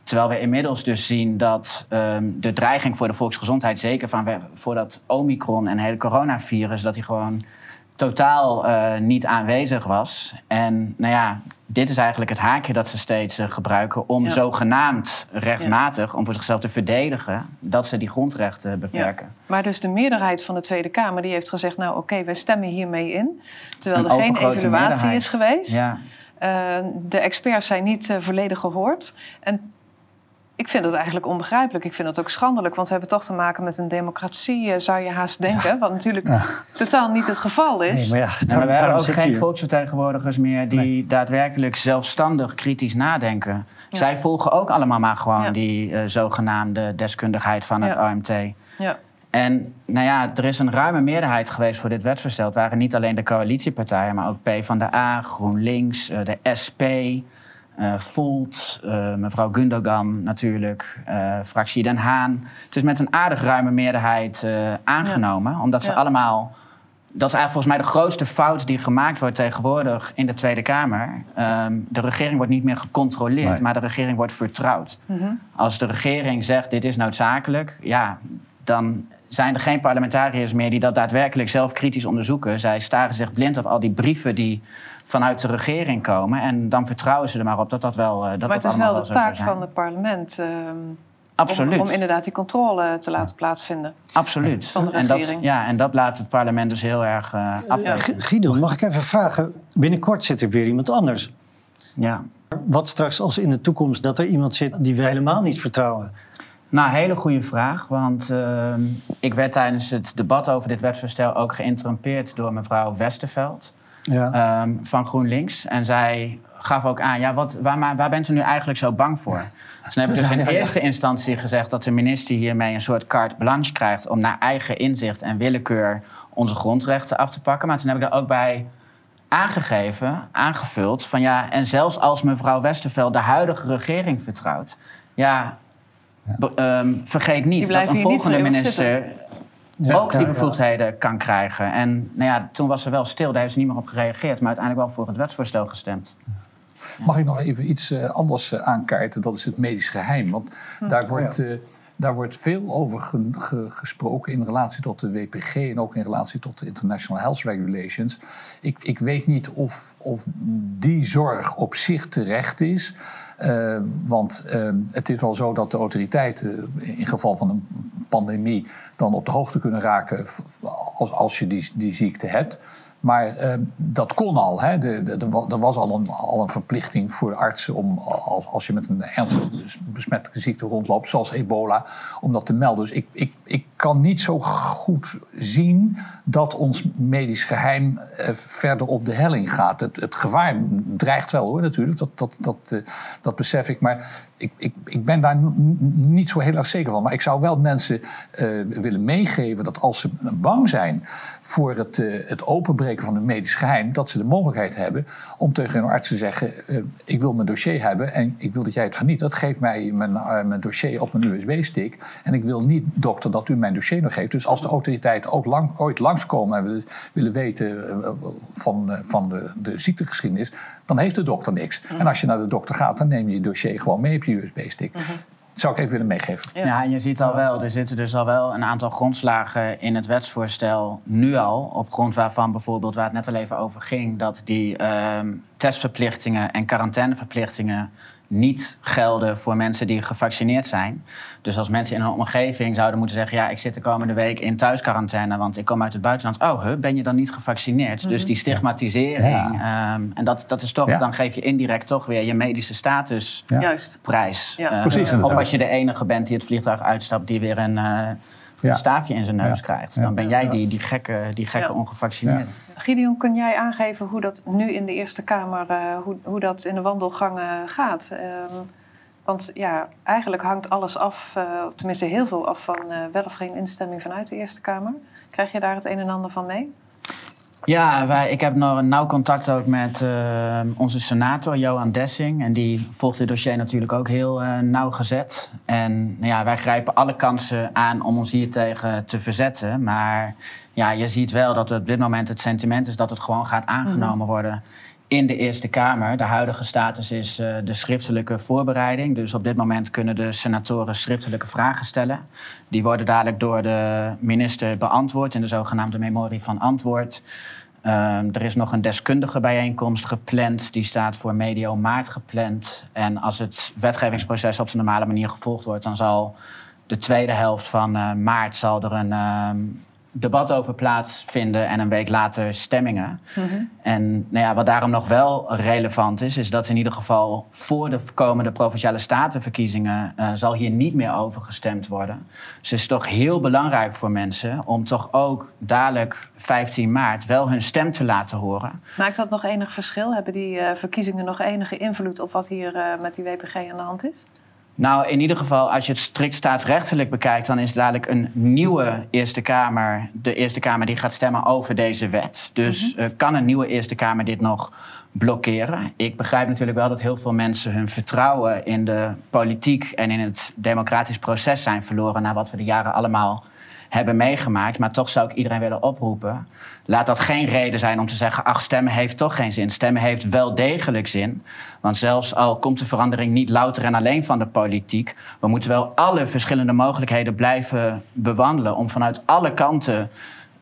Terwijl we inmiddels dus zien dat um, de dreiging voor de volksgezondheid, zeker van, voor dat Omicron en hele coronavirus, dat die gewoon totaal uh, niet aanwezig was. En nou ja, dit is eigenlijk het haakje dat ze steeds uh, gebruiken om zogenaamd rechtmatig, om voor zichzelf te verdedigen, dat ze die grondrechten beperken. Ja. Maar dus de meerderheid van de Tweede Kamer die heeft gezegd, nou oké, okay, wij stemmen hiermee in. Terwijl er geen evaluatie is geweest. Uh, de experts zijn niet volledig gehoord. En ik vind het eigenlijk onbegrijpelijk. Ik vind het ook schandelijk, want we hebben toch te maken met een democratie, eh, zou je haast denken. Wat natuurlijk totaal niet het geval is. Nee, maar ja, nou, we hebben ook geen volksvertegenwoordigers meer die daadwerkelijk zelfstandig kritisch nadenken. Zij volgen ook allemaal maar gewoon die uh, zogenaamde deskundigheid van het OMT. Ja. En nou ja, er is een ruime meerderheid geweest voor dit wetsvoorstel. Het waren niet alleen de coalitiepartijen, maar ook P van de A, GroenLinks, uh, de SP, uh, Volt, uh, mevrouw Gundogan natuurlijk, uh, fractie Den Haan. Het is met een aardig ruime meerderheid aangenomen, omdat ze allemaal. Dat is eigenlijk volgens mij de grootste fout die gemaakt wordt tegenwoordig in de Tweede Kamer. Ehm, de regering wordt niet meer gecontroleerd, maar de regering wordt vertrouwd. Mhm. Als de regering zegt dit is noodzakelijk, ja, dan zijn er geen parlementariërs meer die dat daadwerkelijk zelf kritisch onderzoeken. Zij staren zich blind op al die brieven die vanuit de regering komen. En dan vertrouwen ze er maar op dat dat wel. Uh, dat maar het is wel de taak van het parlement. Uh, Absoluut. Om, om, inderdaad die controle te laten plaatsvinden. Absoluut. Van de regering. En dat, ja, en dat laat het parlement dus heel erg uh. Guido, mag ik even vragen? Binnenkort zit er weer iemand anders. Ja. Wat straks als in de toekomst dat er iemand zit die we helemaal niet vertrouwen? Nou, hele goede vraag. Want ehm, ik werd tijdens het debat over dit wetsvoorstel ook geïnterrumpeerd door mevrouw Westerveld ja. Ehm, van GroenLinks. En zij gaf ook aan, ja, wat, waar, waar bent u nu eigenlijk zo bang voor? Dus dan heb ik dus in eerste instantie gezegd dat de minister hiermee een soort carte blanche krijgt om naar eigen inzicht en willekeur onze grondrechten af te pakken. Maar toen heb ik er ook bij aangegeven, aangevuld, van ja, en zelfs als mevrouw Westerveld de huidige regering vertrouwt, ja, ehm, vergeet niet dat een volgende minister ook die bevoegdheden kan krijgen. En nou ja, toen was ze wel stil, daar heeft ze niet meer op gereageerd, maar uiteindelijk wel voor het wetsvoorstel gestemd. Mag ik nog even iets uh, anders uh, aankaarten? Dat is het medisch geheim. Want hm. daar wordt. Uh, daar wordt veel over gesproken in relatie tot de WPG en ook in relatie tot de International Health Regulations. Ik, ik weet niet of, of die zorg op zich terecht is. Uh, want uh, het is wel zo dat de autoriteiten in geval van een pandemie dan op de hoogte kunnen raken als, als je die, die ziekte hebt. Maar uh, dat kon al. Hè. De, de, er was al een, al een verplichting voor artsen om, als, als je met een ernstige besmettelijke ziekte rondloopt, zoals ebola, om dat te melden. Dus ik, ik, ik kan niet zo goed zien dat ons medisch geheim uh, verder op de helling gaat. Het, het gevaar dreigt wel hoor, natuurlijk, dat, dat, dat, uh, dat besef ik. Maar ik, ik, ik ben daar niet zo heel erg zeker van. Maar ik zou wel mensen willen meegeven dat als ze bang zijn voor het, het openbreken van hun medisch geheim, dat ze de mogelijkheid hebben om tegen hun arts te zeggen: uh, Ik wil mijn dossier hebben en ik wil dat jij het vernietigt. Geef mij mijn, uh, mijn dossier op mijn USB-stick. En ik wil niet, dokter, dat u mijn dossier nog geeft. Dus als de autoriteiten ook lang, ooit langskomen en willen, willen weten uh, van, van de, de ziektegeschiedenis, dan heeft de dokter niks. Mhm. En als je naar de dokter gaat, dan neem je je dossier gewoon mee op je USB-stick. Zou ik even willen meegeven. Ja. en je ziet al wel, er zitten dus al wel een aantal grondslagen in het wetsvoorstel nu al. Op grond waarvan bijvoorbeeld, waar het net al even over ging, dat die ehm, testverplichtingen en quarantaineverplichtingen niet gelden voor mensen die gevaccineerd zijn. Dus als mensen in een omgeving zouden moeten zeggen: Ja, ik zit de komende week in thuisquarantaine, want ik kom uit het buitenland. Oh, huh, ben je dan niet gevaccineerd? Dus mhm. die stigmatisering. Ehm, en dat, dat is toch, dan geef je indirect toch weer je medische status Juist. prijs. Uh, Precies, of als je de enige bent die het vliegtuig uitstapt, die weer een. Uh, staafje in zijn neus krijgt. Dan ben jij die, die gekke, die gekke ongevaccineerde. Gideon, kun jij aangeven hoe dat nu in de Eerste Kamer, uh, hoe, hoe dat in de wandelgangen gaat? Um, want ja, eigenlijk hangt alles af, uh, tenminste heel veel af van uh, wel of geen instemming vanuit de Eerste Kamer. Krijg je daar het een en ander van mee? Ja, wij, ik heb nog een nauw contact ook met uh, onze senator Johan Dessing. En die volgt het dossier natuurlijk ook heel uh, nauwgezet. En nou ja, wij grijpen alle kansen aan om ons hier tegen te verzetten. Maar ja, je ziet wel dat op dit moment het sentiment is dat het gewoon gaat aangenomen mhm. worden in de Eerste Kamer. De huidige status is uh, de schriftelijke voorbereiding. Dus op dit moment kunnen de senatoren schriftelijke vragen stellen. Die worden dadelijk door de minister beantwoord in de zogenaamde memorie van antwoord. Uh, er is nog een deskundige bijeenkomst gepland. Die staat voor medio maart gepland. En als het wetgevingsproces op zijn normale manier gevolgd wordt, dan zal de tweede helft van uh, maart zal er een ehm, debat over plaatsvinden en een week later stemmingen. En nou ja, wat daarom nog wel relevant is, is dat in ieder geval voor de komende provinciale statenverkiezingen uh, zal hier niet meer over gestemd worden. Dus het is toch heel belangrijk voor mensen om toch ook dadelijk 15 maart wel hun stem te laten horen. Maakt dat nog enig verschil? Hebben die uh, verkiezingen nog enige invloed op wat hier uh, met die WPG aan de hand is? Nou, in ieder geval, als je het strikt staatsrechtelijk bekijkt, dan is dadelijk een nieuwe Eerste Kamer, de Eerste Kamer die gaat stemmen over deze wet. Dus mhm. eh, kan een nieuwe Eerste Kamer dit nog blokkeren? Ik begrijp natuurlijk wel dat heel veel mensen hun vertrouwen in de politiek en in het democratisch proces zijn verloren na wat we de jaren allemaal hebben meegemaakt. Maar toch zou ik iedereen willen oproepen. Laat dat geen reden zijn om te zeggen: ach, stemmen heeft toch geen zin. Stemmen heeft wel degelijk zin. Want zelfs al komt de verandering niet louter en alleen van de politiek, we moeten wel alle verschillende mogelijkheden blijven bewandelen om vanuit alle kanten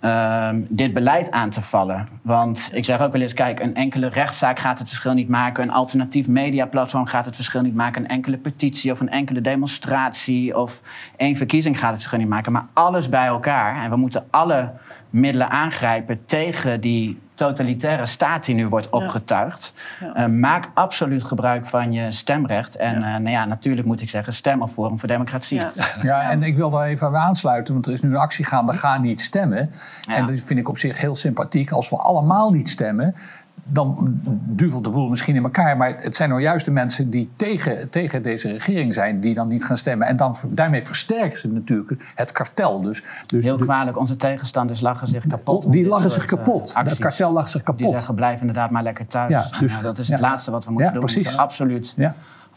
Ehm, dit beleid aan te vallen. Want ik zeg ook wel eens, kijk, een enkele rechtszaak gaat het verschil niet maken. Een alternatief mediaplatform gaat het verschil niet maken. Een enkele petitie of een enkele demonstratie of één verkiezing gaat het verschil niet maken. Maar alles bij elkaar. En we moeten alle middelen aangrijpen tegen die totalitaire staat die nu wordt opgetuigd. Eh, maak absoluut gebruik van je stemrecht. En ja. Uh, nou ja, natuurlijk moet ik zeggen, stem op Forum voor Democratie. Ja. ja, en ik wil daar even aansluiten, want er is nu een actie gaande, ga niet stemmen. En dat vind ik op zich heel sympathiek. Als we allemaal niet stemmen, dan duvelt de boel misschien in elkaar. Maar het zijn nou juist de mensen die tegen, tegen deze regering zijn, die dan niet gaan stemmen. En dan, daarmee versterken ze natuurlijk het kartel. Dus, dus Heel kwalijk, onze tegenstanders lachen zich kapot. Die lachen zich kapot. Het kartel lacht zich kapot. Die zeggen, blijf inderdaad maar lekker thuis. Ja, dus, nou, dat is het laatste wat we moeten doen. Precies. We moeten absoluut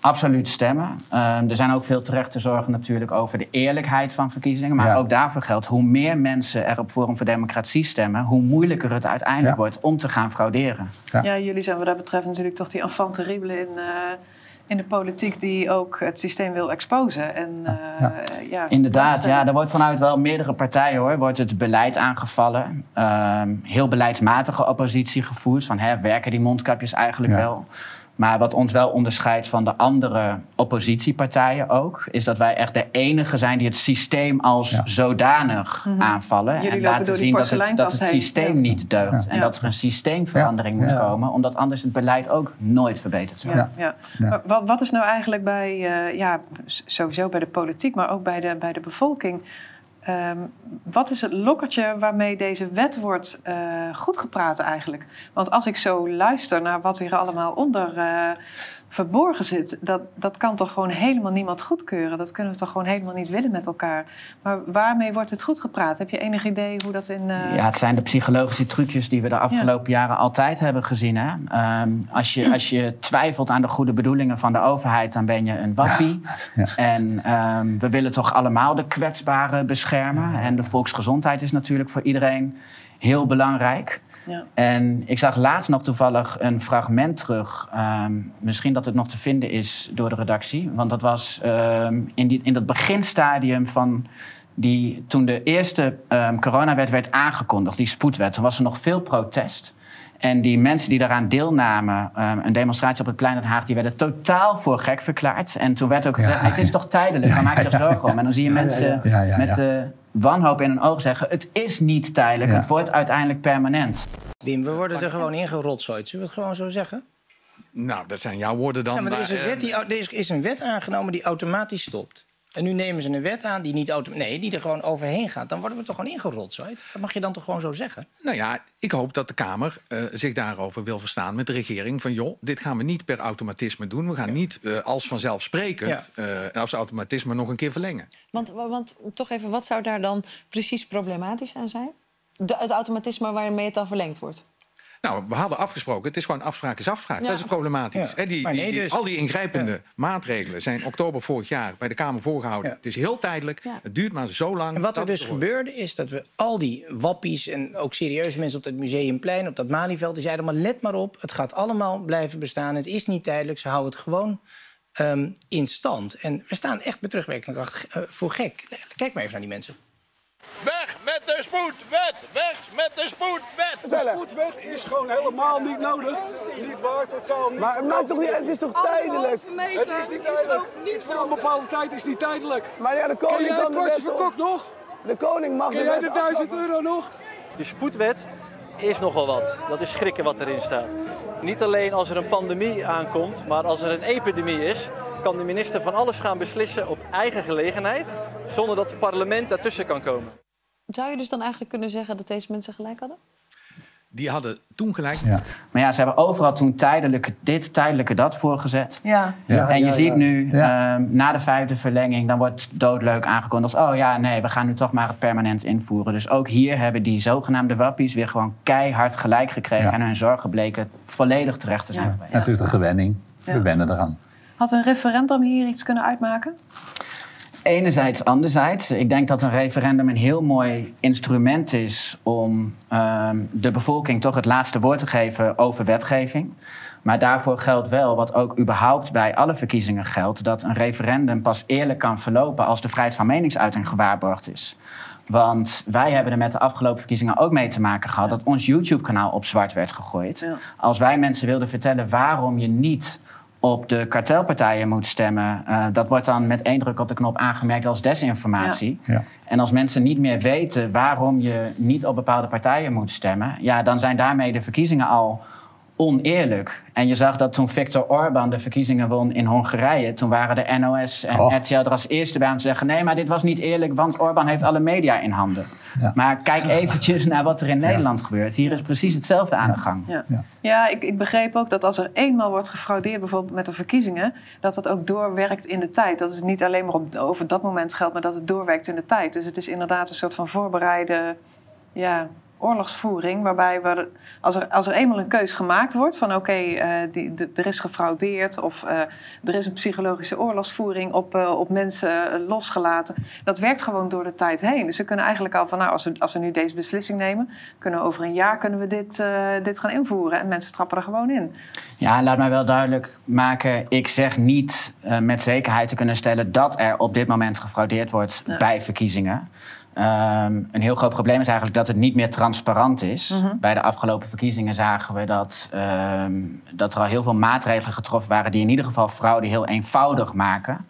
absoluut stemmen. Ehm, er zijn ook veel terecht te zorgen natuurlijk over de eerlijkheid van verkiezingen. Maar ook daarvoor geldt, hoe meer mensen er op Forum voor Democratie stemmen... hoe moeilijker het uiteindelijk wordt om te gaan frauderen. Ja. ja. jullie zijn wat dat betreft natuurlijk toch die enfant terrible in... Uh, in de politiek die ook het systeem wil exposen. En, uh, ja. Inderdaad, ja, er wordt vanuit wel meerdere partijen hoor, wordt het beleid aangevallen. Ehm, heel beleidsmatige oppositie gevoerd. Van hè, werken die mondkapjes eigenlijk wel? Maar wat ons wel onderscheidt van de andere oppositiepartijen ook, is dat wij echt de enige zijn die het systeem als zodanig mhm. aanvallen. en laten zien dat het, dat het systeem niet deugt. En dat er een systeemverandering moet komen, omdat anders het beleid ook nooit verbeterd zou Ja. Ja. Wat, wat, is nou eigenlijk bij, uh, ja, sowieso bij de politiek, maar ook bij de, bij de bevolking Ehm, wat is het lokkertje waarmee deze wet wordt uh, goedgepraat eigenlijk? Want als ik zo luister naar wat hier allemaal onder uh, verborgen zit, dat, dat kan toch gewoon helemaal niemand goedkeuren? Dat kunnen we toch gewoon helemaal niet willen met elkaar? Maar waarmee wordt het goed gepraat? Heb je enig idee hoe dat in. Uh... Ja, het zijn de psychologische trucjes die we de afgelopen jaren altijd hebben gezien. Hè? Ehm, als, je, als je twijfelt aan de goede bedoelingen van de overheid, dan ben je een wappie. Ja. En um, we willen toch allemaal de kwetsbaren beschermen. En de volksgezondheid is natuurlijk voor iedereen heel belangrijk. En ik zag laatst nog toevallig een fragment terug. Ehm, misschien dat het nog te vinden is door de redactie. Want dat was um, in, in dat beginstadium van die, toen de eerste um, coronawet werd aangekondigd, die spoedwet. Toen was er nog veel protest. En die mensen die daaraan deelnamen, um, een demonstratie op het Plein Den Haag, die werden totaal voor gek verklaard. En toen werd ook gezegd, het is toch tijdelijk, dan maak je er zorgen om. En dan zie je mensen met uh, wanhoop in hun ogen zeggen, het is niet tijdelijk, het wordt uiteindelijk permanent. Wim, we worden er gewoon ingerotzooid. Zullen we het gewoon zo zeggen? Nou, dat zijn jouw woorden dan. Ja, maar er is, een wet die, er is een wet aangenomen die automatisch stopt. En nu nemen ze een wet aan die niet auto nee, die er gewoon overheen gaat. Dan worden we toch gewoon ingerold, zo Dat mag je dan toch gewoon zo zeggen? Nou ja, ik hoop dat de Kamer uh, zich daarover wil verstaan met de regering. Van joh, dit gaan we niet per automatisme doen. We gaan niet uh, als vanzelfsprekend ja. uh, als automatisme nog een keer verlengen. Want, want toch even, wat zou daar dan precies problematisch aan zijn? De, het automatisme waarmee het dan verlengd wordt? Nou, we hadden afgesproken, het is gewoon afspraak is afspraak. Dat is problematisch. Ja. Die, die, dus. Al die ingrijpende maatregelen zijn oktober vorig jaar bij de Kamer voorgehouden. Het is heel tijdelijk, het duurt maar zo lang. En wat er dus gebeurde is dat we al die wappies en ook serieuze mensen op dat museumplein, op dat Malieveld, die zeiden maar let maar op, het gaat allemaal blijven bestaan. Het is niet tijdelijk, ze houden het gewoon um, in stand. En we staan echt met terugwerkende kracht uh, voor gek. Kijk maar even naar die mensen. Met de spoedwet! Weg met de spoedwet! De spoedwet is gewoon helemaal niet nodig. Niet waar, totaal niet. Maar het maakt toch niet het is toch tijdelijk? Het is niet tijdelijk. Iets voor een bepaalde tijd is niet tijdelijk. Maar ja, de koning Ken jij een kwartje verkocht nog? De koning mag Ken jij de 1000 euro nog? De spoedwet is nogal wat. Dat is schrikken wat erin staat. Niet alleen als er een pandemie aankomt, maar als er een epidemie is, kan de minister van alles gaan beslissen op eigen gelegenheid, zonder dat het parlement daartussen kan komen. Zou je dus dan eigenlijk kunnen zeggen dat deze mensen gelijk hadden? Die hadden toen gelijk. Ja. Maar ja, ze hebben overal toen tijdelijke dit, tijdelijke dat voorgezet. Ja. ja en je ziet nu, uh, na de vijfde verlenging, dan wordt doodleuk aangekondigd als... oh ja, nee, we gaan nu toch maar het permanent invoeren. Dus ook hier hebben die zogenaamde wappies weer gewoon keihard gelijk gekregen... en hun zorgen bleken volledig terecht te zijn. Het is de gewenning. We wennen eraan. Had een referendum hier iets kunnen uitmaken? Enerzijds, anderzijds. Ik denk dat een referendum een heel mooi instrument is om ehm, de bevolking toch het laatste woord te geven over wetgeving. Maar daarvoor geldt wel, wat ook überhaupt bij alle verkiezingen geldt, dat een referendum pas eerlijk kan verlopen als de vrijheid van meningsuiting gewaarborgd is. Want wij hebben er met de afgelopen verkiezingen ook mee te maken gehad dat ons YouTube-kanaal op zwart werd gegooid. Als wij mensen wilden vertellen waarom je niet op de kartelpartijen moet stemmen, uh, dat wordt dan met één druk op de knop aangemerkt als desinformatie. Ja. En als mensen niet meer weten waarom je niet op bepaalde partijen moet stemmen, ja, dan zijn daarmee de verkiezingen al oneerlijk. En je zag dat toen Viktor Orban de verkiezingen won in Hongarije, toen waren de NOS en oh. RTL er als eerste bij om te zeggen: nee, maar dit was niet eerlijk, want Orban heeft alle media in handen. Maar kijk eventjes naar wat er in Nederland gebeurt. Hier is precies hetzelfde aan de gang. Ja, ja. ik, ik, begreep ook dat als er eenmaal wordt gefraudeerd, bijvoorbeeld met de verkiezingen, dat dat ook doorwerkt in de tijd. Dat het niet alleen maar op, over dat moment geldt, maar dat het doorwerkt in de tijd. Dus het is inderdaad een soort van voorbereide ja, oorlogsvoering, waarbij we, als, er, als er eenmaal een keus gemaakt wordt van oké, okay, uh, er is gefraudeerd of uh, er is een psychologische oorlogsvoering op, uh, op mensen losgelaten, dat werkt gewoon door de tijd heen. Dus we kunnen eigenlijk al van nou, als we, als we nu deze beslissing nemen, kunnen over een jaar kunnen we dit, dit gaan invoeren en mensen trappen er gewoon in. Ja, laat mij wel duidelijk maken, ik zeg niet met zekerheid te kunnen stellen dat er op dit moment gefraudeerd wordt bij verkiezingen. Um, een heel groot probleem is eigenlijk dat het niet meer transparant is. -hmm. Bij de afgelopen verkiezingen zagen we dat, um, dat er al heel veel maatregelen getroffen waren die in ieder geval fraude heel eenvoudig maken.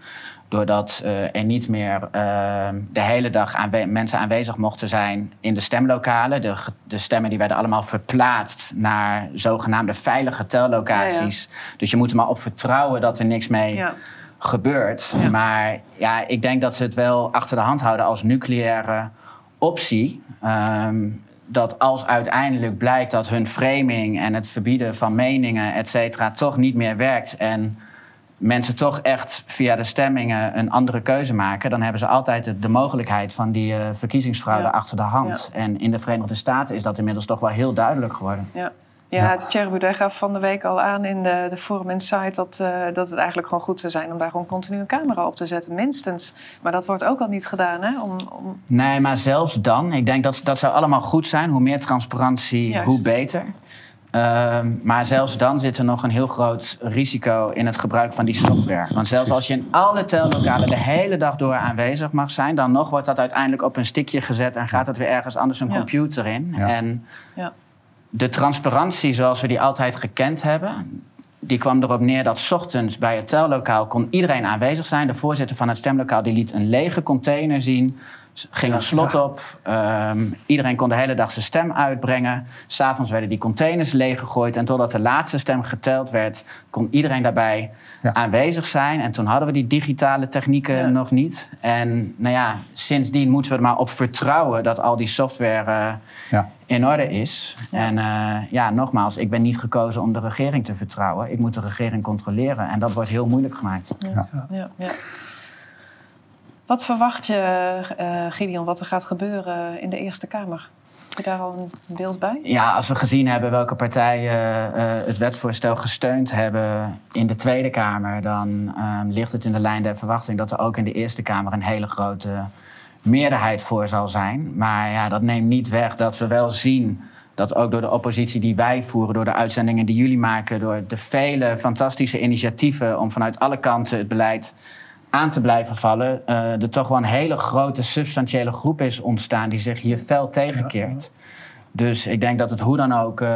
Doordat uh, er niet meer uh, de hele dag aanwe mensen aanwezig mochten zijn in de stemlokalen. De, de, stemmen die werden allemaal verplaatst naar zogenaamde veilige tellocaties. Ja, ja. Dus je moet er maar op vertrouwen dat er niks mee ja gebeurt. Maar ja, ik denk dat ze het wel achter de hand houden als nucleaire optie. Um, dat als uiteindelijk blijkt dat hun framing en het verbieden van meningen, et cetera, toch niet meer werkt. En mensen toch echt via de stemmingen een andere keuze maken, dan hebben ze altijd de, de mogelijkheid van die uh, verkiezingsfraude achter de hand. Ja. En in de Verenigde Staten is dat inmiddels toch wel heel duidelijk geworden. Ja. Ja, Thierry Boudet gaf van de week al aan in de, de Forum Insight dat, uh, dat het eigenlijk gewoon goed zou zijn om daar gewoon continu een camera op te zetten, minstens. Maar dat wordt ook al niet gedaan, hè? Om, om... Nee, maar zelfs dan, ik denk dat dat zou allemaal goed zijn. Hoe meer transparantie, Juist. hoe beter. Uh, maar zelfs dan zit er nog een heel groot risico in het gebruik van die software. Want zelfs als je in alle tellokalen de hele dag door aanwezig mag zijn, dan nog wordt dat uiteindelijk op een stickje gezet en gaat het weer ergens anders een ja. computer in. Ja. En de transparantie zoals we die altijd gekend hebben, die kwam erop neer dat ochtends bij het tellokaal kon iedereen aanwezig zijn. De voorzitter van het stemlokaal die liet een lege container zien ging een slot op. Ehm, iedereen kon de hele dag zijn stem uitbrengen. S'avonds werden die containers leeggegooid. En totdat de laatste stem geteld werd, kon iedereen daarbij aanwezig zijn. En toen hadden we die digitale technieken nog niet. En nou ja, sindsdien moeten we er maar op vertrouwen dat al die software uh, ja. in orde is. En uh, ja, nogmaals, ik ben niet gekozen om de regering te vertrouwen. Ik moet de regering controleren. En dat wordt heel moeilijk gemaakt. ja. Wat verwacht je, uh, Gideon, wat er gaat gebeuren in de Eerste Kamer? Heb je daar al een beeld bij? Ja, als we gezien hebben welke partijen uh, het wetsvoorstel gesteund hebben in de Tweede Kamer, dan uh, ligt het in de lijn der verwachting dat er ook in de Eerste Kamer een hele grote meerderheid voor zal zijn. Maar ja, dat neemt niet weg dat we wel zien dat ook door de oppositie die wij voeren, door de uitzendingen die jullie maken, door de vele fantastische initiatieven om vanuit alle kanten het beleid aan te blijven vallen, uh, er toch wel een hele grote substantiële groep is ontstaan die zich hier fel tegenkeert. Dus ik denk dat het hoe dan ook uh,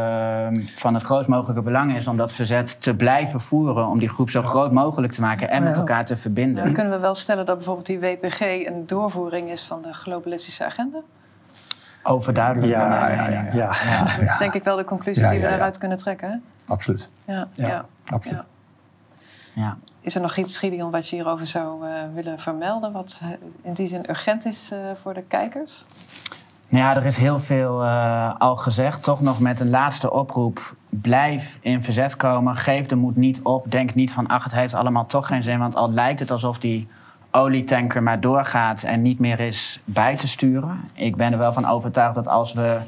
van het grootst mogelijke belang is om dat verzet te blijven voeren. Om die groep zo groot mogelijk te maken en met elkaar te verbinden. Dan kunnen we wel stellen dat bijvoorbeeld die WPG een doorvoering is van de globalistische agenda? Overduidelijk. Ja, ja, ja, ja. Dat is denk ik wel de conclusie die we daaruit kunnen trekken. Absoluut. Ja, ja. absoluut. Ja. Is er nog iets, Gideon, wat je hierover zou uh, willen vermelden, wat uh, in die zin urgent is uh, voor de kijkers? Nou ja, er is heel veel al gezegd. Toch nog met een laatste oproep. Blijf in verzet komen. Geef de moed niet op. Denk niet van, ach, het heeft allemaal toch geen zin. Want al lijkt het alsof die olietanker maar doorgaat en niet meer is bij te sturen. Ik ben er wel van overtuigd dat als we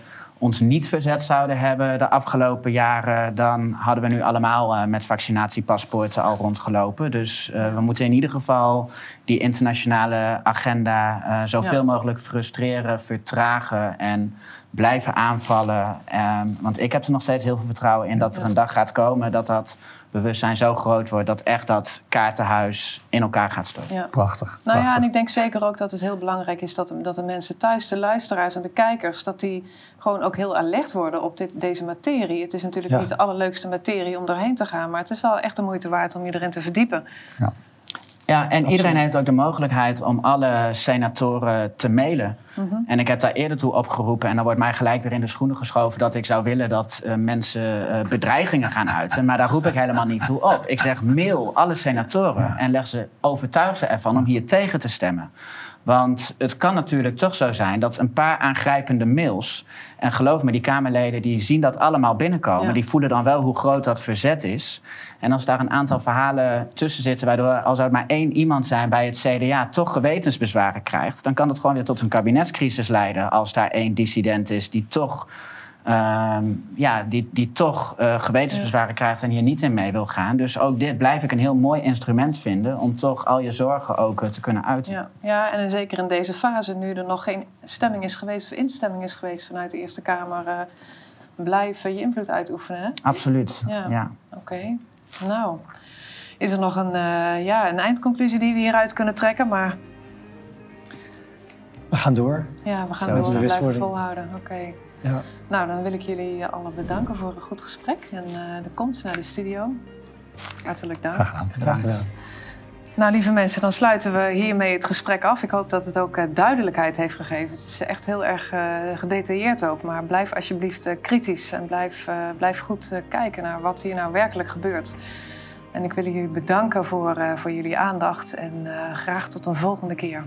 ons niet verzet zouden hebben de afgelopen jaren, dan hadden we nu allemaal uh, met vaccinatiepaspoorten al rondgelopen. Dus uh, we moeten in ieder geval die internationale agenda uh, zoveel ja. mogelijk frustreren, vertragen en blijven aanvallen. Um, want ik heb er nog steeds heel veel vertrouwen in dat er een dag gaat komen dat dat bewustzijn zo groot wordt dat echt dat kaartenhuis in elkaar gaat storten. Ja. Prachtig. Nou ja, en ik denk zeker ook dat het heel belangrijk is dat, dat de mensen thuis, de luisteraars en de kijkers, dat die gewoon ook heel alert worden op dit, deze materie. Het is natuurlijk ja. niet de allerleukste materie om doorheen te gaan, maar het is wel echt de moeite waard om je erin te verdiepen. Ja. Ja, en Absoluut. iedereen heeft ook de mogelijkheid om alle senatoren te mailen. Mm -hmm. En ik heb daar eerder toe opgeroepen en dan wordt mij gelijk weer in de schoenen geschoven dat ik zou willen dat uh, mensen uh, bedreigingen gaan uiten. Maar daar roep ik helemaal niet toe op. Ik zeg mail alle senatoren en leg ze, overtuig ze ervan om hier tegen te stemmen. Want het kan natuurlijk toch zo zijn dat een paar aangrijpende mails. En geloof me, die Kamerleden die zien dat allemaal binnenkomen. Ja. Die voelen dan wel hoe groot dat verzet is. En als daar een aantal verhalen tussen zitten, waardoor als er maar één iemand zijn bij het CDA toch gewetensbezwaren krijgt, dan kan het gewoon weer tot een kabinetscrisis leiden. Als daar één dissident is die toch. Um, ja, die, die toch uh, gewetensbezwaren ja. krijgt en hier niet in mee wil gaan. Dus ook dit blijf ik een heel mooi instrument vinden om toch al je zorgen ook uh, te kunnen uiten. Ja, ja, en zeker in deze fase, nu er nog geen stemming is geweest of instemming is geweest vanuit de Eerste Kamer, uh, blijven je invloed uitoefenen. Hè? Absoluut. Ja. ja. Oké. Okay. Nou, is er nog een, ja, een eindconclusie die we hieruit kunnen trekken, maar. We gaan door. Ja, we gaan Zo door. We blijven volhouden. Oké. Okay. Ja. Nou, dan wil ik jullie allen bedanken voor een goed gesprek en uh, de komst naar de studio. Hartelijk dank. Graag gedaan. Graag gedaan. Nou, lieve mensen, dan sluiten we hiermee het gesprek af. Ik hoop dat het ook uh, duidelijkheid heeft gegeven. Het is echt heel erg uh, gedetailleerd ook. Maar blijf alsjeblieft uh, kritisch en blijf, blijf goed kijken naar wat hier nou werkelijk gebeurt. En ik wil jullie bedanken voor, voor jullie aandacht en graag tot een volgende keer.